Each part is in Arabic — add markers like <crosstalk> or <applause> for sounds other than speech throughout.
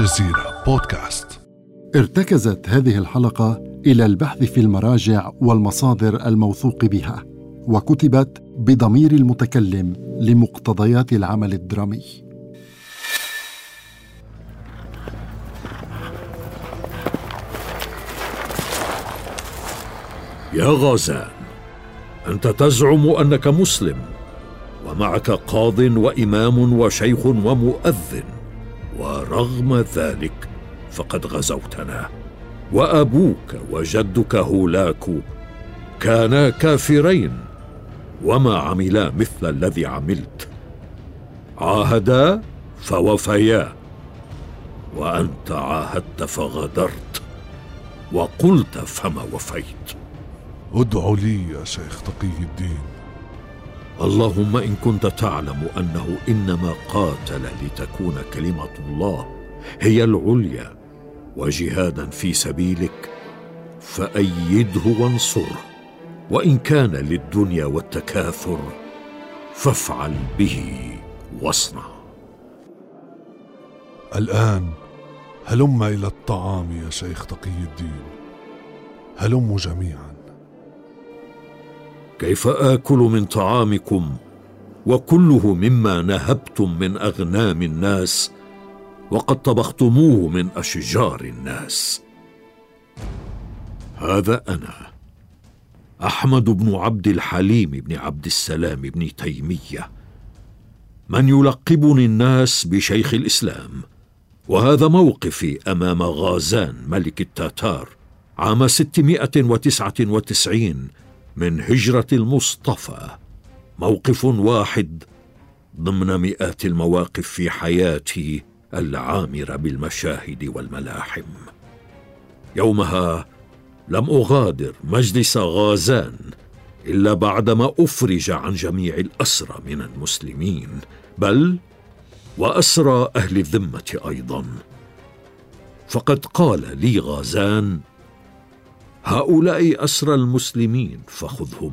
الجزيرة بودكاست. ارتكزت هذه الحلقة إلى البحث في المراجع والمصادر الموثوق بها وكتبت بضمير المتكلم لمقتضيات العمل الدرامي. يا غازان أنت تزعم أنك مسلم ومعك قاض وإمام وشيخ ومؤذن. ورغم ذلك فقد غزوتنا. وأبوك وجدك هولاك كانا كافرين وما عملا مثل الذي عملت. عاهدا فوفيا وأنت عاهدت فغدرت وقلت فما وفيت. ادع لي يا شيخ تقي الدين. اللهم إن كنت تعلم أنه إنما قاتل لتكون كلمة الله هي العليا وجهادا في سبيلك فأيده وانصره وإن كان للدنيا والتكاثر فافعل به واصنع. الآن هلم إلى الطعام يا شيخ تقي الدين هلموا جميعا. كيف آكل من طعامكم؟ وكله مما نهبتم من أغنام الناس وقد طبختموه من أشجار الناس. هذا أنا أحمد بن عبد الحليم بن عبد السلام بن تيمية من يلقبني الناس بشيخ الإسلام. وهذا موقفي أمام غازان ملك التتار عام 699 من هجرة المصطفى موقف واحد ضمن مئات المواقف في حياتي العامرة بالمشاهد والملاحم. يومها لم أغادر مجلس غازان إلا بعدما أفرج عن جميع الأسرى من المسلمين بل وأسرى أهل الذمة أيضا. فقد قال لي غازان هؤلاء اسرى المسلمين فخذهم.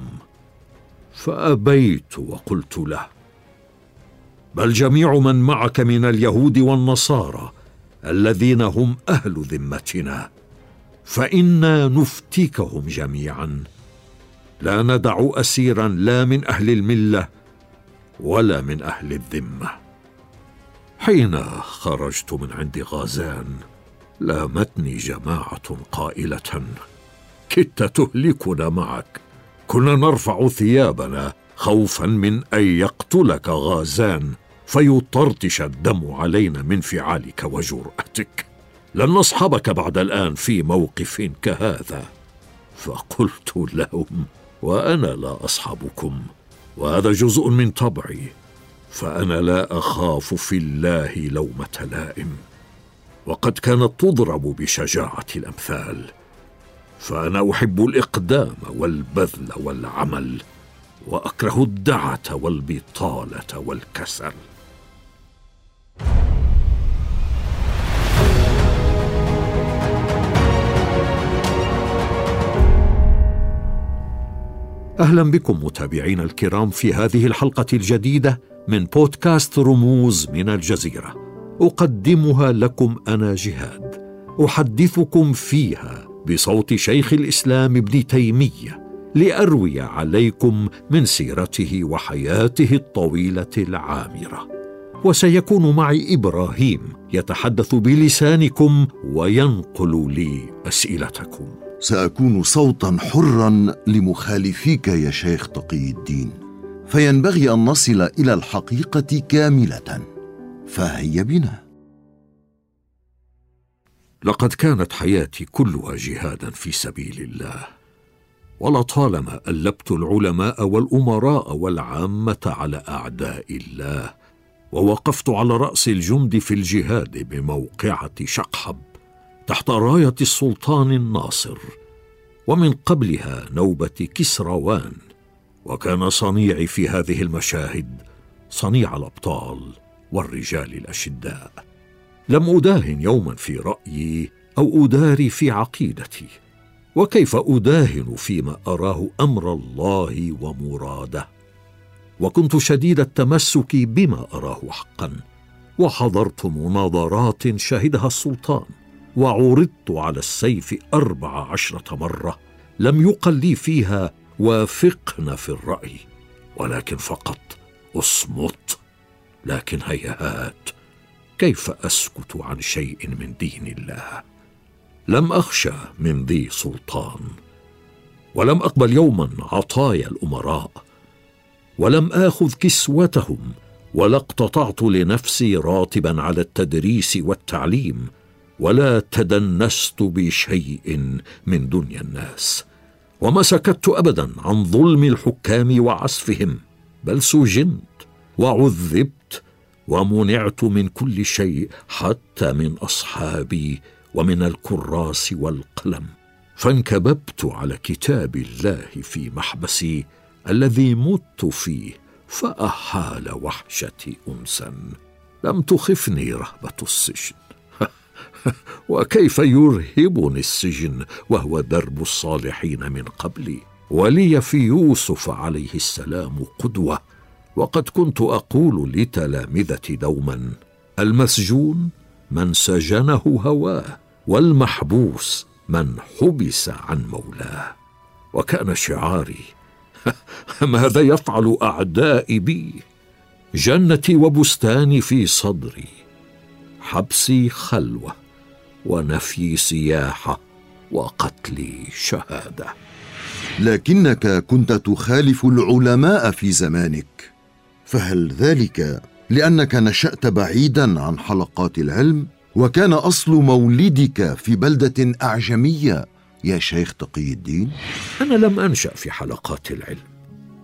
فأبيت وقلت له بل جميع من معك من اليهود والنصارى الذين هم أهل ذمتنا فإنا نفتكهم جميعا. لا ندع اسيرا لا من أهل الملة ولا من أهل الذمة. حين خرجت من عند غازان لامتني جماعة قائلة كدت تهلكنا معك. كنا نرفع ثيابنا خوفا من أن يقتلك غازان فيطرطش الدم علينا من فعالك وجرأتك. لن نصحبك بعد الآن في موقف كهذا. فقلت لهم وأنا لا أصحبكم وهذا جزء من طبعي فأنا لا أخاف في الله لومة لائم. وقد كانت تضرب بشجاعة الأمثال. فأنا أحب الإقدام والبذل والعمل وأكره الدعة والبطالة والكسل. أهلا بكم متابعينا الكرام في هذه الحلقة الجديدة من بودكاست رموز من الجزيرة. أقدمها لكم أنا جهاد. أحدثكم فيها بصوت شيخ الإسلام ابن تيمية لأروي عليكم من سيرته وحياته الطويلة العامرة. وسيكون معي إبراهيم يتحدث بلسانكم وينقل لي أسئلتكم. سأكون صوتا حرا لمخالفيك يا شيخ تقي الدين. فينبغي أن نصل إلى الحقيقة كاملة. فهيا بنا. لقد كانت حياتي كلها جهادا في سبيل الله. ولطالما ألبت العلماء والأمراء والعامة على أعداء الله ووقفت على رأس الجند في الجهاد بموقعة شقحب تحت راية السلطان الناصر ومن قبلها نوبة كسروان. وكان صنيعي في هذه المشاهد صنيع الأبطال والرجال الأشداء. لم أداهن يوما في رأيي أو أداري في عقيدتي. وكيف أداهن فيما أراه أمر الله ومراده؟ وكنت شديد التمسك بما أراه حقا وحضرت مناظرات شهدها السلطان وعرضت على السيف أربع عشرة مرة لم يقل لي فيها وافقن في الرأي ولكن فقط أصمت لكن هيهات كيف أسكت عن شيء من دين الله؟ لم أخشى من ذي سلطان ولم أقبل يوما عطايا الأمراء ولم آخذ كسوتهم ولا اقتطعت لنفسي راتبا على التدريس والتعليم ولا تدنست بشيء من دنيا الناس وما سكت ابدا عن ظلم الحكام وعسفهم بل سجنت وعذبت ومنعت من كل شيء حتى من أصحابي ومن الكراس والقلم. فانكببت على كتاب الله في محبسي الذي مت فيه فأحال وحشتي انسا. لم تخفني رهبة السجن. <laughs> وكيف يرهبني السجن وهو درب الصالحين من قبلي؟ ولي في يوسف عليه السلام قدوة. وقد كنت أقول لتلامذتي دوما المسجون من سجنه هواه والمحبوس من حبس عن مولاه. وكان شعاري <laughs> ماذا يفعل أعدائي بي؟ جنتي وبستاني في صدري حبسي خلوة ونفي سياحه وقتلي شهادة. لكنك كنت تخالف العلماء في زمانك. فهل ذلك لأنك نشأت بعيدا عن حلقات العلم؟ وكان أصل مولدك في بلدة أعجمية يا شيخ تقي الدين؟ أنا لم أنشأ في حلقات العلم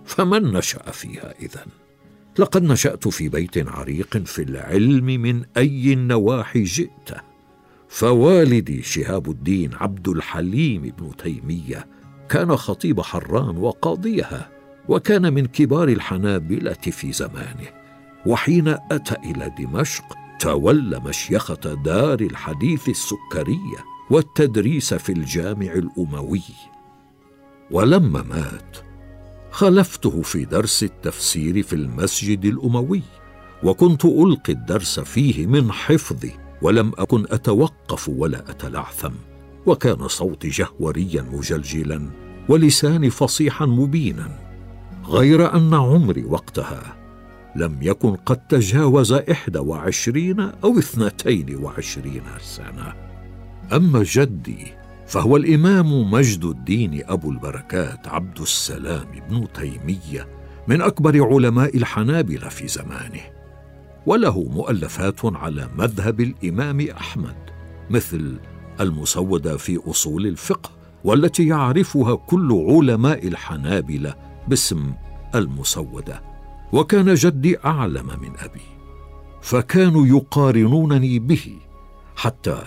فمن نشأ فيها إذن؟ لقد نشأت في بيت عريق في العلم من أي النواحي جئت فوالدي شهاب الدين عبد الحليم بن تيمية كان خطيب حران وقاضيها. وكان من كبار الحنابلة في زمانه. وحين أتى إلى دمشق تولى مشيخة دار الحديث السكرية والتدريس في الجامع الأموي. ولما مات خلفته في درس التفسير في المسجد الأموي وكنت ألقي الدرس فيه من حفظي ولم أكن أتوقف ولا أتلعثم. وكان صوتي جهوريا مجلجلا ولساني فصيحا مبينا. غير أن عمري وقتها لم يكن قد تجاوز إحدى وعشرين أو اثنتين وعشرين سنة. أما جدي فهو الإمام مجد الدين أبو البركات عبد السلام بن تيمية من أكبر علماء الحنابلة في زمانه وله مؤلفات على مذهب الإمام أحمد مثل المسودة في أصول الفقه والتي يعرفها كل علماء الحنابلة باسم المسودة وكان جدي أعلم من أبي فكانوا يقارنونني به حتى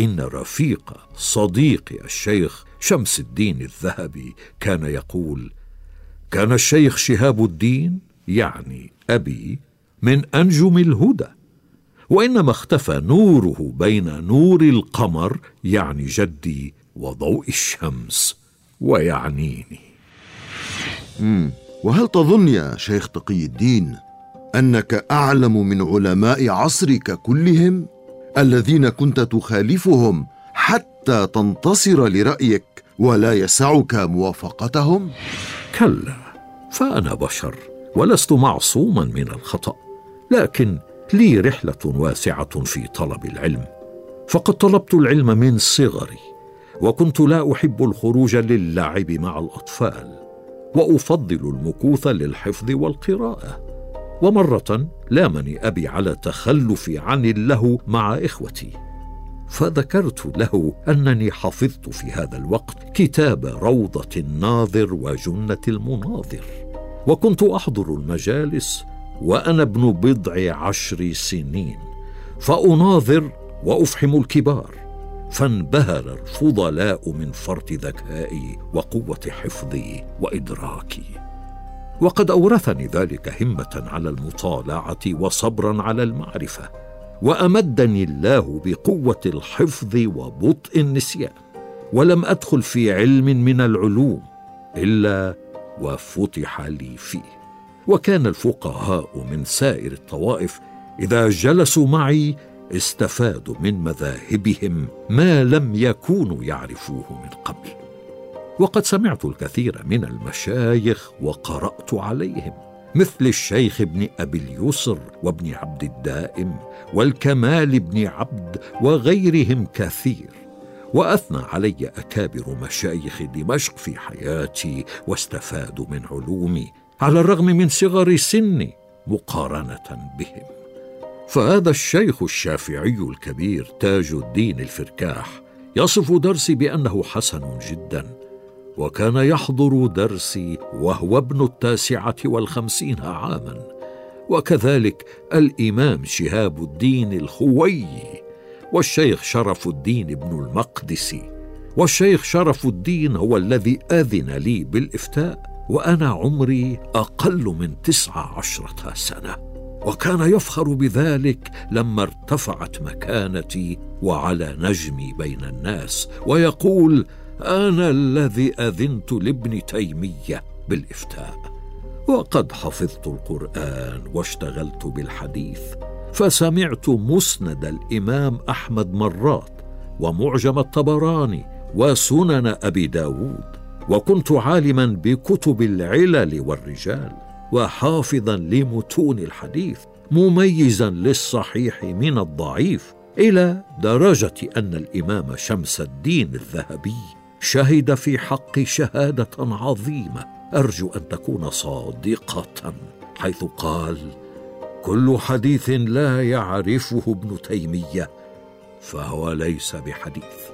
إن رفيق صديقي الشيخ شمس الدين الذهبي كان يقول كان الشيخ شهاب الدين يعني أبي من أنجم الهدى وإنما اختفى نوره بين نور القمر يعني جدي وضوء الشمس ويعنيني. مم. وهل تظن يا شيخ تقي الدين أنك أعلم من علماء عصرك كلهم الذين كنت تخالفهم حتى تنتصر لرأيك ولا يسعك موافقتهم؟ كلا فأنا بشر ولست معصوما من الخطأ لكن لي رحلة واسعة في طلب العلم. فقد طلبت العلم من صغري وكنت لا أحب الخروج للعب مع الأطفال. وأفضل المكوث للحفظ والقراءة. ومرة لامني أبي على تخلفي عن اللهو مع إخوتي. فذكرت له أنني حفظت في هذا الوقت كتاب روضة الناظر وجنة المناظر. وكنت أحضر المجالس وأنا ابن بضع عشر سنين. فأناظر وأفحم الكبار. فانبهر الفضلاء من فرط ذكائي وقوة حفظي وإدراكي. وقد أورثني ذلك همة على المطالعة وصبرا على المعرفة وأمدني الله بقوة الحفظ وبطء النسيان. ولم أدخل في علم من العلوم إلا وفتح لي فيه. وكان الفقهاء من سائر الطوائف إذا جلسوا معي استفادوا من مذاهبهم ما لم يكونوا يعرفوه من قبل. وقد سمعت الكثير من المشايخ وقرأت عليهم مثل الشيخ ابن أبي اليسر وابن عبد الدائم والكمال بن عبد وغيرهم كثير. وأثنى علي أكابر مشايخ دمشق في حياتي واستفادوا من علومي على الرغم من صغر سني مقارنة بهم. فهذا الشيخ الشافعي الكبير تاج الدين الفركاح يصف درسي بأنه حسن جدا وكان يحضر درسي وهو ابن التاسعة والخمسين عاما وكذلك الإمام شهاب الدين الخويي والشيخ شرف الدين بن المقدسي والشيخ شرف الدين هو الذي آذن لي بالإفتاء وأنا عمري أقل من تسع عشرة سنة. وكان يفخر بذلك لما ارتفعت مكانتي وعلى نجمي بين الناس ويقول أنا الذي أذنت لابن تيمية بالإفتاء وقد حفظت القرآن واشتغلت بالحديث فسمعت مسند الإمام أحمد مرات ومعجم الطبراني وسنن أبي داود وكنت عالما بكتب العلل والرجال. وحافظا لمتون الحديث مميزا للصحيح من الضعيف إلى درجة أن الإمام شمس الدين الذهبي شهد في حقي شهادة عظيمة. أرجو أن تكون صادقة حيث قال كل حديث لا يعرفه ابن تيمية فهو ليس بحديث.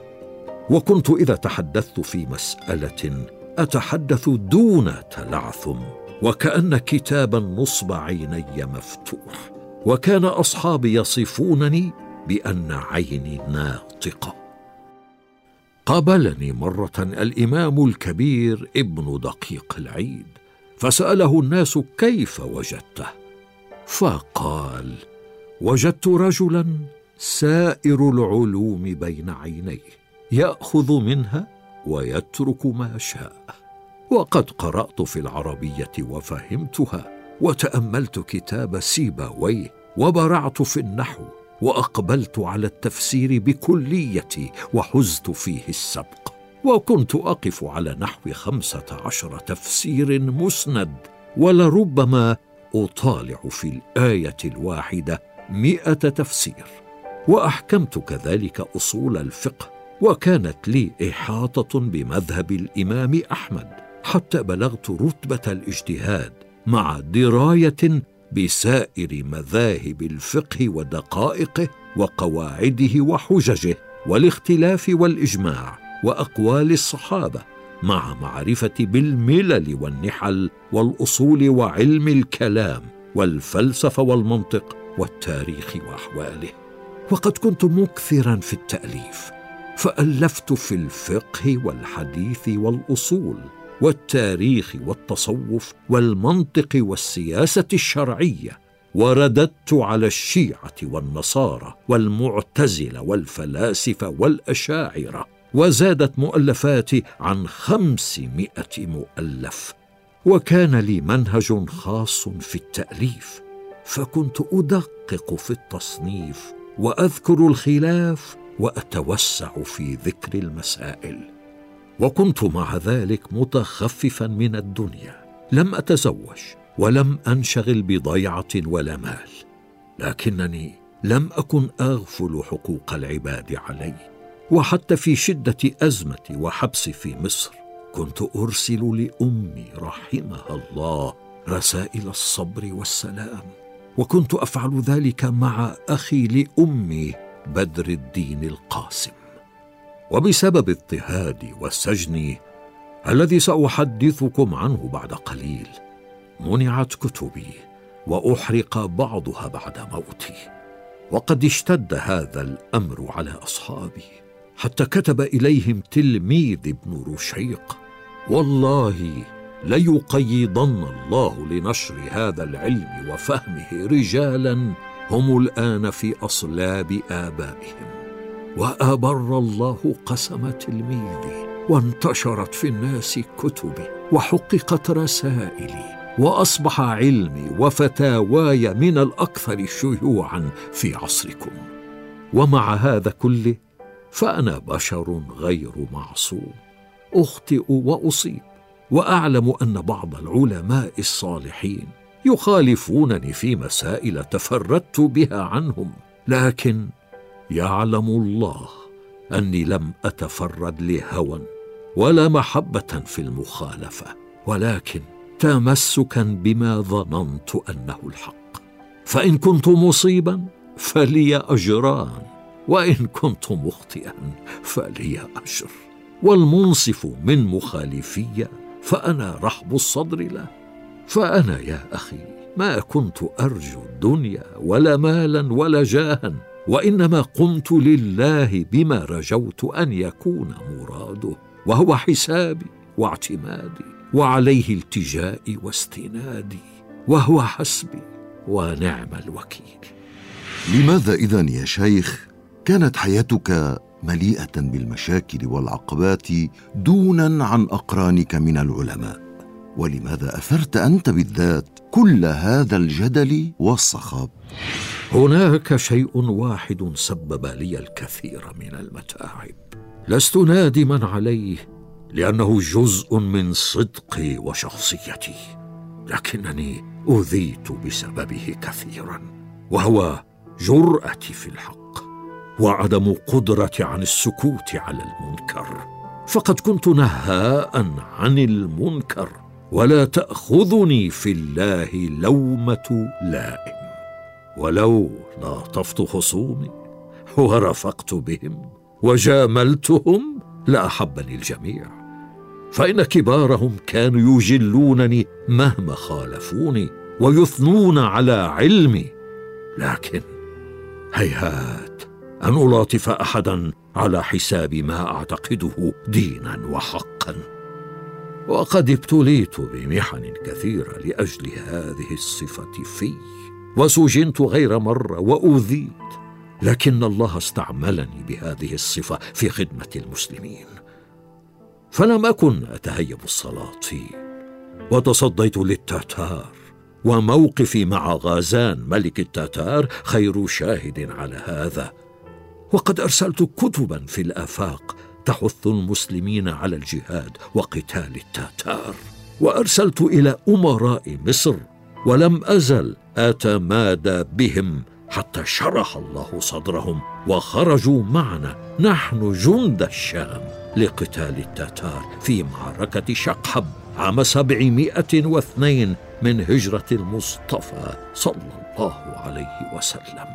وكنت إذا تحدثت في مسألة أتحدث دون تلعثم. وكأن كتاب نصب عيني مفتوح وكان أصحابي يصفونني بأن عيني ناطقة. قابلني مرة الإمام الكبير ابن دقيق العيد فسأله الناس كيف وجدته. فقال وجدت رجلا سائر العلوم بين عينيه يأخذ منها ويترك ما شاء. وقد قرأت في العربية وفهمتها وتأملت كتاب سيبويه وبرعت في النحو وأقبلت على التفسير بكليتي وحزت فيه السبق. وكنت أقف على نحو خمسة عشر تفسير مسند ولربما أطالع في الآية الواحدة مئة تفسير. وأحكمت كذلك أصول الفقه وكانت لي إحاطة بمذهب الإمام أحمد. حتى بلغت رتبة الاجتهاد مع دراية بسائر مذاهب الفقه ودقائقه وقواعده وحججه والاختلاف والإجماع وأقوال الصحابة مع معرفة بالملل والنحل والأصول وعلم الكلام والفلسفه والمنطق والتاريخ وأحواله. وقد كنت مكثرا في التأليف فألفت في الفقه والحديث والأصول والتاريخ والتصوف والمنطق والسياسة الشرعية ورددت على الشيعة والنصارى والمعتزلة والفلاسفة والأشاعرة وزادت مؤلفاتي عن خمسمائة مؤلف. وكان لي منهج خاص في التأليف فكنت أدقق في التصنيف وأذكر الخلاف وأتوسع في ذكر المسائل. وكنت مع ذلك متخففا من الدنيا. لم أتزوج ولم أنشغل بضيعة ولا مال لكنني لم أكن أغفل حقوق العباد علي. وحتى في شدة ازمتي وحبسي في مصر كنت أرسل لأمي رحمها الله رسائل الصبر والسلام. وكنت أفعل ذلك مع أخي لأمي بدر الدين القاسم. وبسبب اضطهادي وسجني الذي سأحدثكم عنه بعد قليل منعت كتبي وأحرق بعضها بعد موتي. وقد اشتد هذا الأمر على أصحابي حتى كتب إليهم تلميذ ابن رشيق. والله ليقيضن الله لنشر هذا العلم وفهمه رجالا هم الآن في أصلاب آبائهم. وأبر الله قسم تلميذي وانتشرت في الناس كتبي وحققت رسائلي وأصبح علمي وفتاواي من الأكثر شيوعا في عصركم. ومع هذا كله فأنا بشر غير معصوم. أخطئ وأصيب وأعلم أن بعض العلماء الصالحين يخالفونني في مسائل تفردت بها عنهم لكن يعلم الله أني لم أتفرد لهوى ولا محبة في المخالفة ولكن تمسكا بما ظننت أنه الحق. فإن كنت مصيبا فلي أجران وإن كنت مخطئا فلي أجر. والمنصف من مخالفي فأنا رحب الصدر له. فأنا يا أخي ما كنت أرجو الدنيا ولا مالا ولا جاها وإنما قمت لله بما رجوت أن يكون مراده وهو حسابي واعتمادي وعليه التجائي واستنادي وهو حسبي ونعم الوكيل. لماذا إذا يا شيخ كانت حياتك مليئة بالمشاكل والعقبات دونا عن أقرانك من العلماء؟ ولماذا أثرت أنت بالذات كل هذا الجدل والصخب؟ هناك شيء واحد سبب لي الكثير من المتاعب. لست نادما عليه لأنه جزء من صدقي وشخصيتي. لكنني أذيت بسببه كثيرا وهو جرأتي في الحق وعدم قدرتي عن السكوت على المنكر. فقد كنت نهاء عن المنكر ولا تأخذني في الله لومة لائم. ولو لاطفت خصومي ورفقت بهم وجاملتهم لأحبني الجميع. فإن كبارهم كانوا يجلونني مهما خالفوني ويثنون على علمي. لكن هيهات أن ألاطف احدا على حساب ما أعتقده دينا وحقا. وقد ابتليت بمحن كثيرة لأجل هذه الصفة في. وسجنت غير مرة وأوذيت لكن الله استعملني بهذه الصفة في خدمة المسلمين. فلم أكن اتهيب السلاطين وتصديت للتتار وموقفي مع غازان ملك التتار خير شاهد على هذا. وقد أرسلت كتبا في الأفاق تحث المسلمين على الجهاد وقتال التتار. وأرسلت إلى أمراء مصر ولم أزل آتمادى بهم حتى شرح الله صدرهم وخرجوا معنا. نحن جند الشام لقتال التتار في معركة شقحب عام سبعمائة واثنين من هجرة المصطفى صلى الله عليه وسلم.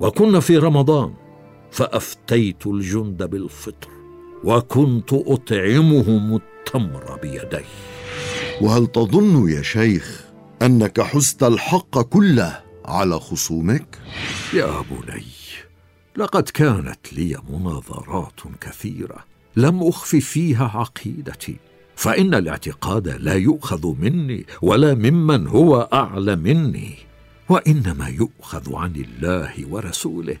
وكنا في رمضان فأفتيت الجند بالفطر وكنت أطعمهم التمر بيدي وهل تظن يا شيخ أنك حزت الحق كله على خصومك؟ يا بني لقد كانت لي مناظرات كثيرة لم أخف فيها عقيدتي فإن الاعتقاد لا يؤخذ مني ولا ممن هو أعلى مني وإنما يؤخذ عن الله ورسوله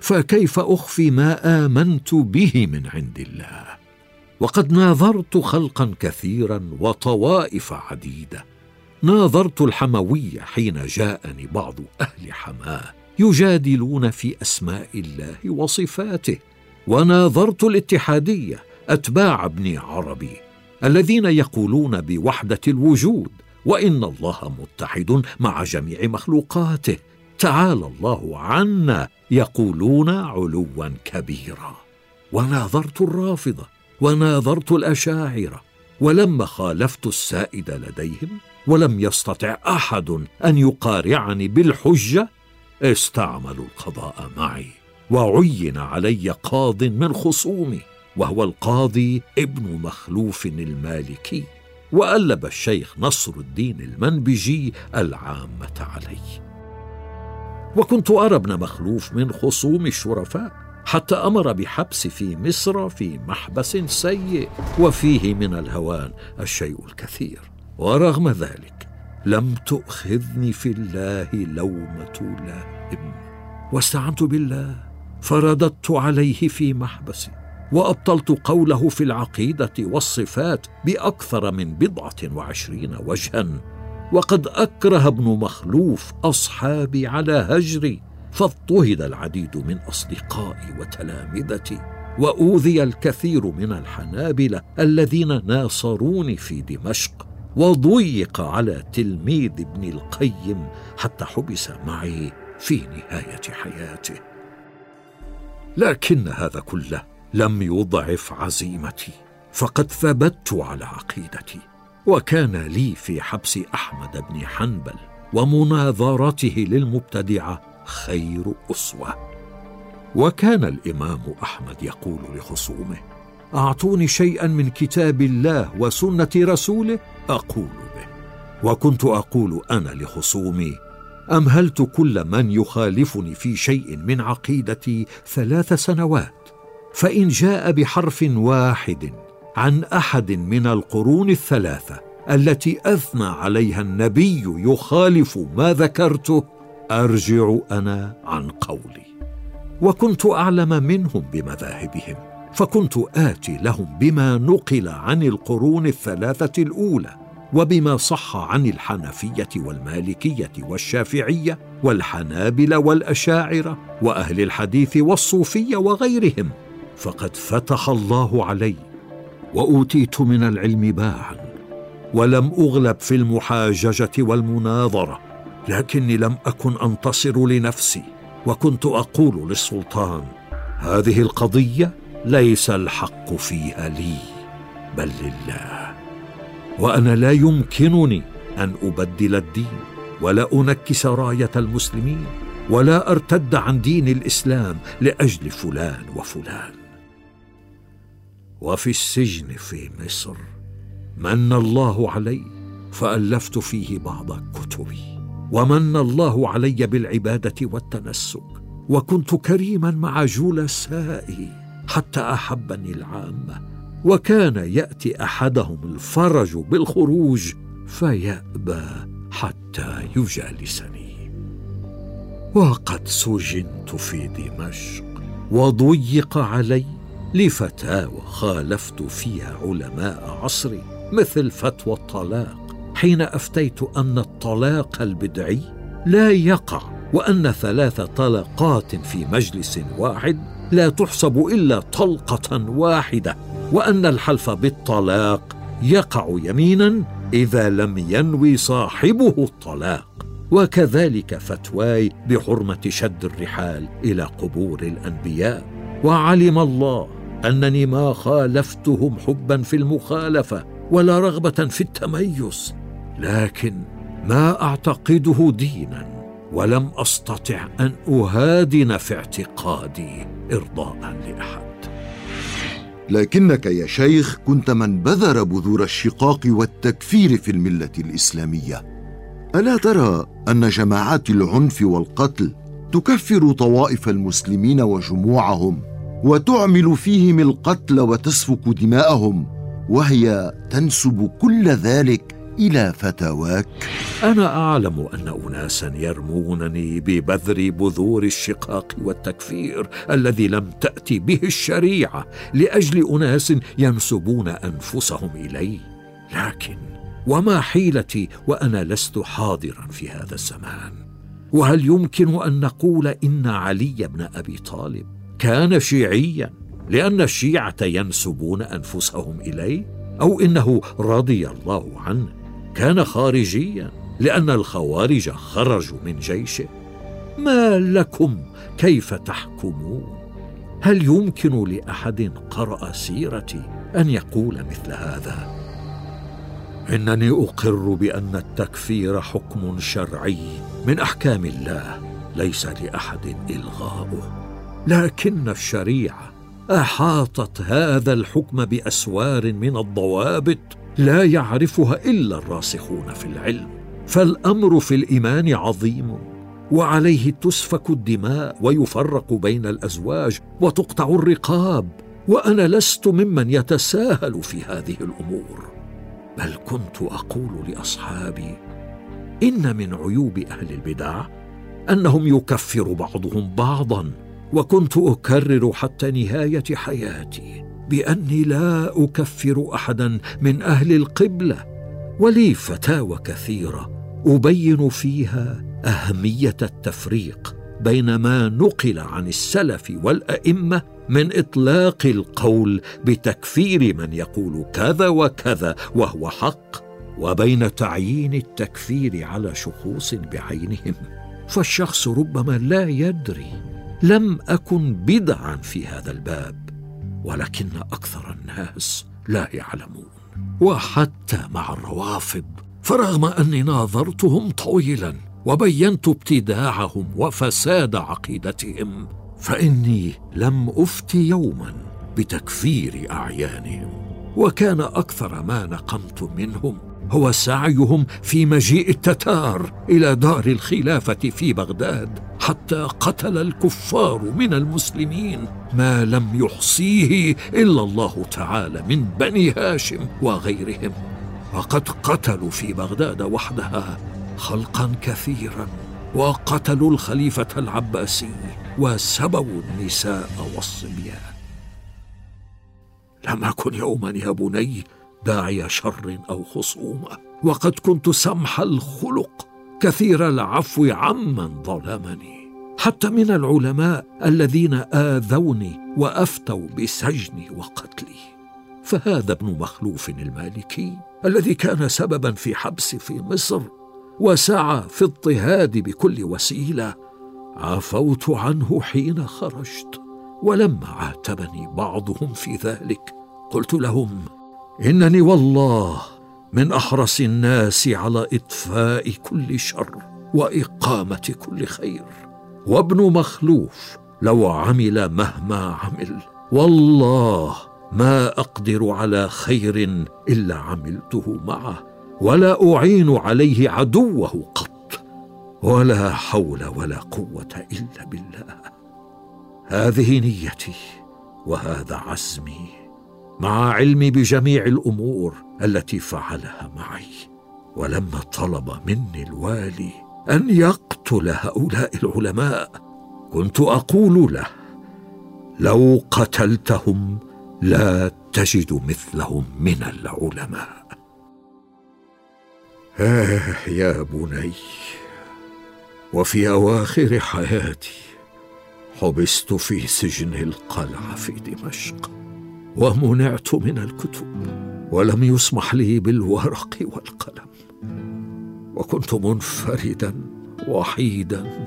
فكيف أخفي ما آمنت به من عند الله؟ وقد ناظرت خلقا كثيرا وطوائف عديدة ناظرت الحموية حين جاءني بعض أهل حماة يجادلون في أسماء الله وصفاته. وناظرت الاتحادية أتباع ابن عربي الذين يقولون بوحدة الوجود وإن الله متحد مع جميع مخلوقاته. تعالى الله عنا يقولون علوا كبيرا. وناظرت الرافضة وناظرت الأشاعرة ولما خالفت السائد لديهم ولم يستطع أحد أن يقارعني بالحجة استعملوا القضاء معي وعين علي قاض من خصومي وهو القاضي ابن مخلوف المالكي وألب الشيخ نصر الدين المنبجي العامة علي. وكنت أرى ابن مخلوف من خصوم الشرفاء حتى أمر بحبس في مصر في محبس سيء وفيه من الهوان الشيء الكثير. ورغم ذلك لم تؤخذني في الله لومة لائم واستعنت بالله فرددت عليه في محبسي وأبطلت قوله في العقيدة والصفات بأكثر من بضعة وعشرين وجها. وقد أكره ابن مخلوف أصحابي على هجري فاضطهد العديد من أصدقائي وتلامذتي وأوذي الكثير من الحنابلة الذين ناصروني في دمشق وضيق على تلميذ ابن القيم حتى حبس معي في نهاية حياته. لكن هذا كله لم يضعف عزيمتي فقد ثبت على عقيدتي وكان لي في حبس أحمد بن حنبل ومناظرته للمبتدعة خير أسوة. وكان الإمام أحمد يقول لخصومه أعطوني شيئا من كتاب الله وسنة رسوله؟ أقول به. وكنت أقول أنا لخصومي امهلت كل من يخالفني في شيء من عقيدتي ثلاث سنوات؟ فإن جاء بحرف واحد عن أحد من القرون الثلاثة التي أثنى عليها النبي يخالف ما ذكرته أرجع أنا عن قولي. وكنت أعلم منهم بمذاهبهم فكنت آتي لهم بما نقل عن القرون الثلاثة الأولى وبما صح عن الحنفية والمالكية والشافعية والحنابلة والأشاعرة وأهل الحديث والصوفية وغيرهم. فقد فتح الله علي وأوتيت من العلم باعا ولم أغلب في المحاججة والمناظرة. لكني لم أكن أنتصر لنفسي وكنت أقول للسلطان هذه القضية ليس الحق فيها لي بل لله وأنا لا يمكنني أن أبدل الدين ولا أنكس راية المسلمين ولا أرتد عن دين الإسلام لأجل فلان وفلان. وفي السجن في مصر من الله علي فألفت فيه بعض كتبي. ومن الله علي بالعبادة والتنسك وكنت كريما مع جلسائي حتى أحبني العامة وكان يأتي أحدهم الفرج بالخروج فيأبى حتى يجالسني. وقد سجنت في دمشق وضيق علي لفتاوى خالفت فيها علماء عصري مثل فتوى الطلاق. حين أفتيت أن الطلاق البدعي لا يقع وأن ثلاث طلقات في مجلس واحد لا تحسب إلا طلقة واحدة وأن الحلف بالطلاق يقع يمينا إذا لم ينوي صاحبه الطلاق. وكذلك فتواي بحرمة شد الرحال إلى قبور الأنبياء. وعلم الله أنني ما خالفتهم حبا في المخالفة ولا رغبة في التميز. لكن ما أعتقده دينا ولم أستطع أن أهادن في اعتقادي ارضاء لأحد. لكنك يا شيخ كنت من بذر بذور الشقاق والتكفير في الملة الإسلامية. ألا ترى أن جماعات العنف والقتل تكفر طوائف المسلمين وجموعهم وتعمل فيهم القتل وتسفك دماءهم وهي تنسب كل ذلك إلى فتاواك. أنا أعلم أن اناسا يرمونني ببذر بذور الشقاق والتكفير الذي لم تأتي به الشريعة لأجل أناس ينسبون أنفسهم إلي. لكن وما حيلتي وأنا لست حاضرا في هذا الزمان؟ وهل يمكن أن نقول إن علي بن أبي طالب كان شيعيا لأن الشيعة ينسبون أنفسهم اليه أو إنه رضي الله عنه كان خارجيا لأن الخوارج خرجوا من جيشه. ما لكم كيف تحكمون؟ هل يمكن لأحد قرأ سيرتي أن يقول مثل هذا؟ إنني أقر بأن التكفير حكم شرعي من أحكام الله ليس لأحد إلغاؤه. لكن الشريعة أحاطت هذا الحكم بأسوار من الضوابط لا يعرفها إلا الراسخون في العلم فالأمر في الإيمان عظيم وعليه تسفك الدماء ويفرق بين الأزواج وتقطع الرقاب وأنا لست ممن يتساهل في هذه الأمور. بل كنت أقول لأصحابي إن من عيوب أهل البدع أنهم يكفر بعضهم بعضا وكنت أكرر حتى نهاية حياتي. بأني لا أكفر أحدا من أهل القبلة ولي فتاوى كثيرة أبين فيها أهمية التفريق بين ما نقل عن السلف والأئمة من إطلاق القول بتكفير من يقول كذا وكذا وهو حق وبين تعيين التكفير على شخوص بعينهم. فالشخص ربما لا يدري لم أكن بدعا في هذا الباب. ولكن أكثر الناس لا يعلمون. وحتى مع الروافض فرغم أني ناظرتهم طويلا وبينت ابتداعهم وفساد عقيدتهم فإني لم أفت يوما بتكفير أعيانهم وكان أكثر ما نقمت منهم هو سعيهم في مجيء التتار إلى دار الخلافة في بغداد حتى قتل الكفار من المسلمين ما لم يحصيه إلا الله تعالى من بني هاشم وغيرهم. وقد قتلوا في بغداد وحدها خلقا كثيرا وقتلوا الخليفة العباسي وسبوا النساء والصبيان. لم أكن يوما يا بني داعي شر أو خصومة. وقد كنت سمح الخلق كثير العفو عمن ظلمني. حتى من العلماء الذين آذوني وأفتوا بسجني وقتلي. فهذا ابن مخلوف المالكي الذي كان سببا في حبسي في مصر وسعى في اضطهادي بكل وسيلة عفوت عنه حين خرجت ولما عاتبني بعضهم في ذلك قلت لهم إنني والله من أحرص الناس على إطفاء كل شر وإقامة كل خير. وابن مخلوف لو عمل مهما عمل والله ما أقدر على خير إلا عملته معه ولا أعين عليه عدوه قط ولا حول ولا قوة إلا بالله. هذه نيتي وهذا عزمي. مع علمي بجميع الأمور التي فعلها معي. ولما طلب مني الوالي أن يقتل هؤلاء العلماء كنت أقول له لو قتلتهم لا تجد مثلهم من العلماء. آه يا بني وفي أواخر حياتي حبست في سجن القلعة في دمشق. ومنعت من الكتب ولم يسمح لي بالورق والقلم. وكنت منفردا وحيدا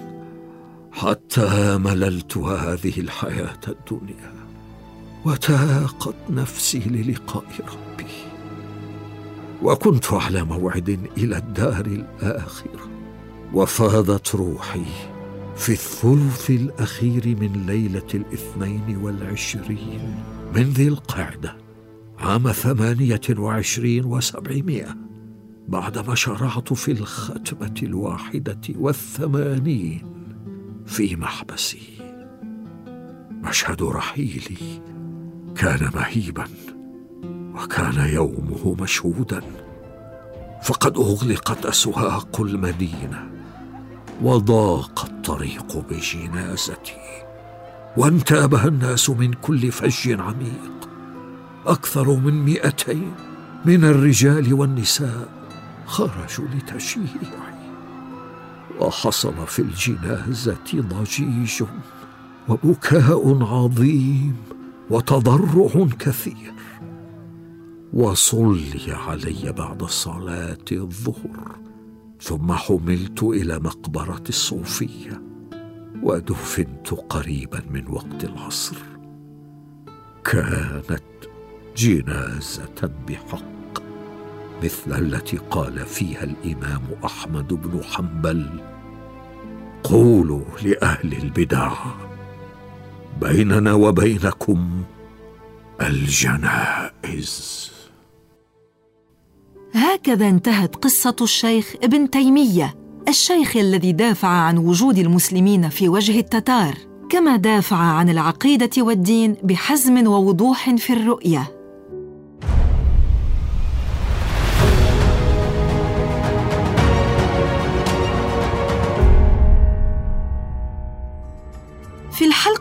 حتى مللت هذه الحياة الدنيا وتاقت نفسي للقاء ربي. وكنت على موعد إلى الدار الاخره وفاضت روحي في الثلث الأخير من ليلة الاثنين والعشرين من ذي القعدة عام ثمانية وعشرين وسبعمائة بعدما شرعت في الختمة الواحدة والثمانين في محبسي. مشهد رحيلي كان مهيبا وكان يومه مشهودا فقد أغلقت أسواق المدينة. وضاق الطريق بجنازتي وانتابها الناس من كل فج عميق أكثر من مئتين من الرجال والنساء خرجوا لتشييعي وحصل في الجنازة ضجيج وبكاء عظيم وتضرع كثير. وصلي علي بعد صلاة الظهر. ثم حملت إلى مقبرة الصوفية ودفنت قريبا من وقت العصر. كانت جنازة بحق مثل التي قال فيها الإمام أحمد بن حنبل قولوا لأهل البدع بيننا وبينكم الجنائز. هكذا انتهت قصة الشيخ ابن تيمية الشيخ الذي دافع عن وجود المسلمين في وجه التتار كما دافع عن العقيدة والدين بحزم ووضوح في الرؤية.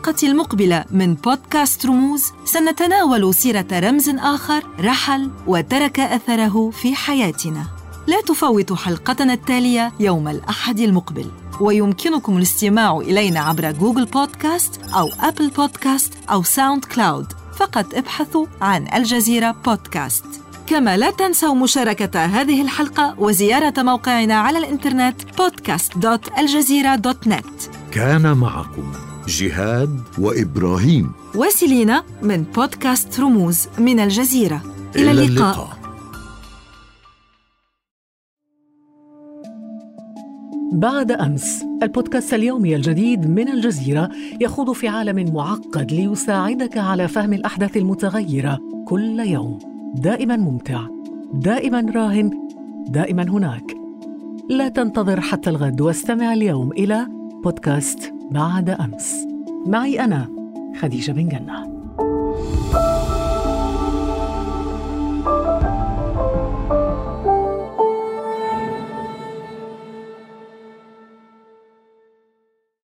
الحلقة المقبلة من بودكاست رموز سنتناول سيرة رمز آخر رحل وترك أثره في حياتنا. لا تفوتوا حلقتنا التالية يوم الأحد المقبل. ويمكنكم الاستماع إلينا عبر Google Podcasts أو Apple Podcasts أو SoundCloud. فقط ابحثوا عن الجزيرة بودكاست. كما لا تنسوا مشاركة هذه الحلقة وزيارة موقعنا على الإنترنت podcast.aljazeera.net كان معكم جهاد وإبراهيم. وسيلينا من بودكاست رموز من الجزيرة. إلى, إلى اللقاء, اللقاء. بعد أمس البودكاست اليومي الجديد من الجزيرة يخوض في عالم معقد ليساعدك على فهم الأحداث المتغيرة كل يوم. دائما ممتع دائما راهن دائما هناك. لا تنتظر حتى الغد واستمع اليوم إلى بودكاست بعد أمس. معي أنا خديجة بن جنة.